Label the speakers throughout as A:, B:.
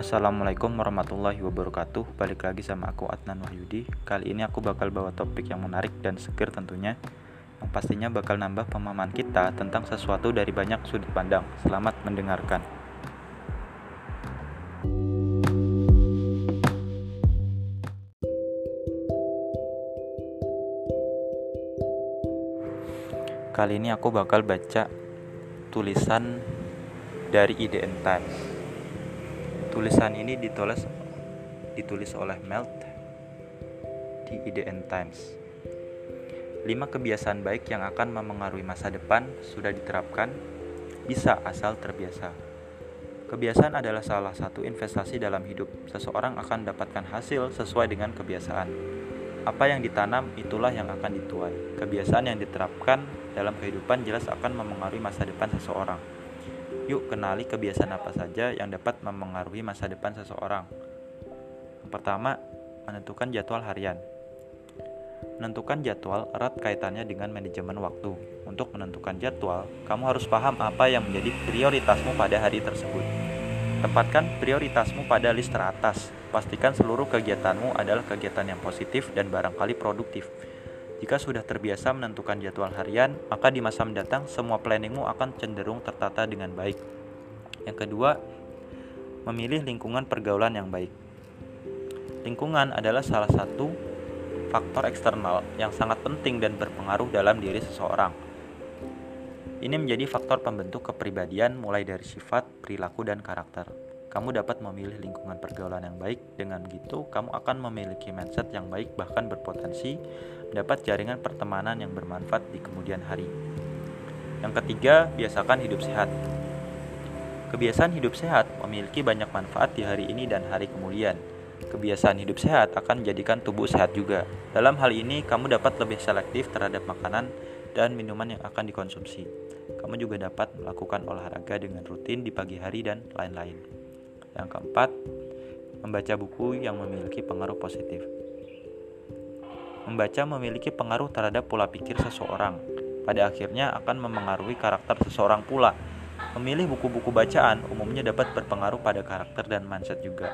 A: Assalamualaikum warahmatullahi wabarakatuh. Balik lagi sama aku Adnan Wahyudi. Kali ini aku bakal bawa topik yang menarik dan seger tentunya Yang pastinya bakal nambah pemahaman kita tentang sesuatu dari banyak sudut pandang. Selamat mendengarkan. Kali ini aku bakal baca tulisan dari IDN Times. Tulisan ini ditulis ditulis oleh Melt di IDN Times. 5 kebiasaan baik yang akan memengaruhi masa depan sudah diterapkan bisa asal terbiasa. Kebiasaan adalah salah satu investasi dalam hidup. Seseorang akan mendapatkan hasil sesuai dengan kebiasaan. Apa yang ditanam itulah yang akan dituai. Kebiasaan yang diterapkan dalam kehidupan jelas akan memengaruhi masa depan seseorang. Yuk kenali kebiasaan apa saja yang dapat memengaruhi masa depan seseorang. Pertama, menentukan jadwal harian. Menentukan jadwal erat kaitannya dengan manajemen waktu. Untuk menentukan jadwal, kamu harus paham apa yang menjadi prioritasmu pada hari tersebut. Tempatkan prioritasmu pada list teratas. Pastikan seluruh kegiatanmu adalah kegiatan yang positif dan barangkali produktif. Jika sudah terbiasa menentukan jadwal harian, maka di masa mendatang semua planningmu akan cenderung tertata dengan baik. Yang kedua, memilih lingkungan pergaulan yang baik. Lingkungan adalah salah satu faktor eksternal yang sangat penting dan berpengaruh dalam diri seseorang. Ini menjadi faktor pembentuk kepribadian mulai dari sifat, perilaku, dan karakter. Kamu dapat memilih lingkungan pergaulan yang baik, dengan gitu kamu akan memiliki mindset yang baik bahkan berpotensi mendapat jaringan pertemanan yang bermanfaat di kemudian hari. Yang ketiga, biasakan hidup sehat. Kebiasaan hidup sehat memiliki banyak manfaat di hari ini dan hari kemudian. Kebiasaan hidup sehat akan menjadikan tubuh sehat juga. Dalam hal ini, kamu dapat lebih selektif terhadap makanan dan minuman yang akan dikonsumsi. Kamu juga dapat melakukan olahraga dengan rutin di pagi hari dan lain-lain. Yang keempat, membaca buku yang memiliki pengaruh positif. Membaca memiliki pengaruh terhadap pola pikir seseorang. Pada akhirnya akan memengaruhi karakter seseorang pula. Memilih buku-buku bacaan umumnya dapat berpengaruh pada karakter dan mindset juga.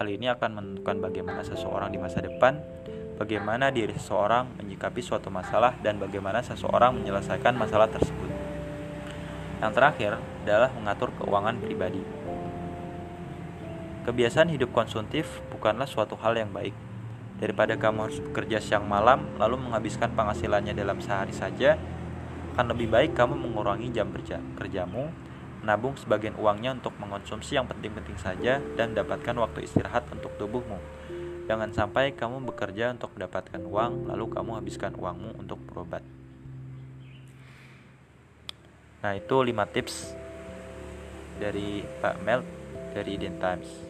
A: Hal ini akan menentukan bagaimana seseorang di masa depan, bagaimana diri seseorang menyikapi suatu masalah, dan bagaimana seseorang menyelesaikan masalah tersebut. Yang terakhir adalah mengatur keuangan pribadi. Kebiasaan hidup konsumtif bukanlah suatu hal yang baik. Daripada kamu harus bekerja siang malam lalu menghabiskan penghasilannya dalam sehari saja, akan lebih baik kamu mengurangi jam kerja kerjamu, menabung sebagian uangnya untuk mengonsumsi yang penting-penting saja dan mendapatkan waktu istirahat untuk tubuhmu. Jangan sampai kamu bekerja untuk mendapatkan uang, lalu kamu habiskan uangmu untuk berobat. Nah, itu 5 tips dari Pak Mel dari Iden Times.